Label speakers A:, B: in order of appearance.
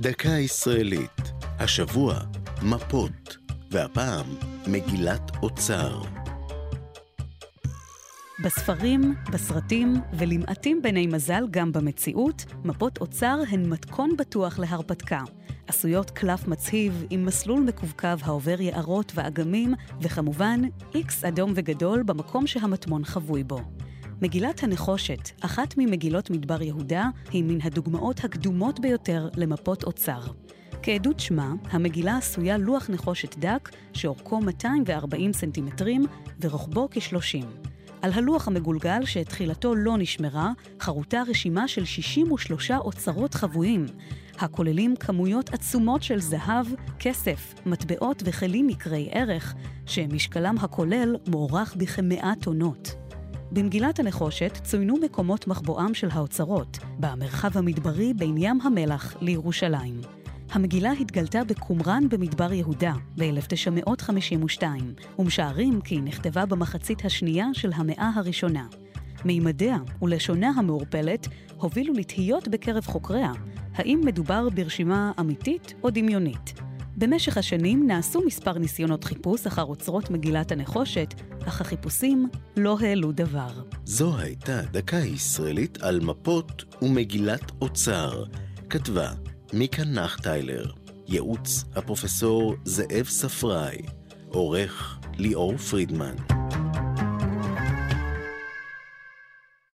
A: דקה ישראלית, השבוע מפות, והפעם מגילת אוצר.
B: בספרים, בסרטים ולמעטים בני מזל גם במציאות, מפות אוצר הן מתכון בטוח להרפתקה. עשויות קלף מצהיב עם מסלול מקווקו העובר יערות ואגמים, וכמובן, איקס אדום וגדול במקום שהמטמון חבוי בו. מגילת הנחושת, אחת ממגילות מדבר יהודה, היא מן הדוגמאות הקדומות ביותר למפות אוצר. כעדות שמה, המגילה עשויה לוח נחושת דק, שאורכו 240 סנטימטרים ורוחבו כ-30. על הלוח המגולגל, שתחילתו לא נשמרה, חרוטה רשימה של 63 אוצרות חבויים, הכוללים כמויות עצומות של זהב, כסף, מטבעות וכלים מקרי ערך, שמשקלם הכולל מוערך בכמאה טונות. במגילת הנחושת צוינו מקומות מחבואם של האוצרות, במרחב המדברי בין ים המלח לירושלים. המגילה התגלתה בקומראן במדבר יהודה ב-1952, ומשערים כי היא נכתבה במחצית השנייה של המאה הראשונה. מימדיה ולשונה המעורפלת הובילו לתהיות בקרב חוקריה, האם מדובר ברשימה אמיתית או דמיונית. במשך השנים נעשו מספר ניסיונות חיפוש אחר אוצרות מגילת הנחושת, אך החיפושים לא העלו דבר.
A: זו הייתה דקה ישראלית על מפות ומגילת אוצר. כתבה מיקה נחטיילר, ייעוץ הפרופסור זאב ספראי, עורך ליאור פרידמן.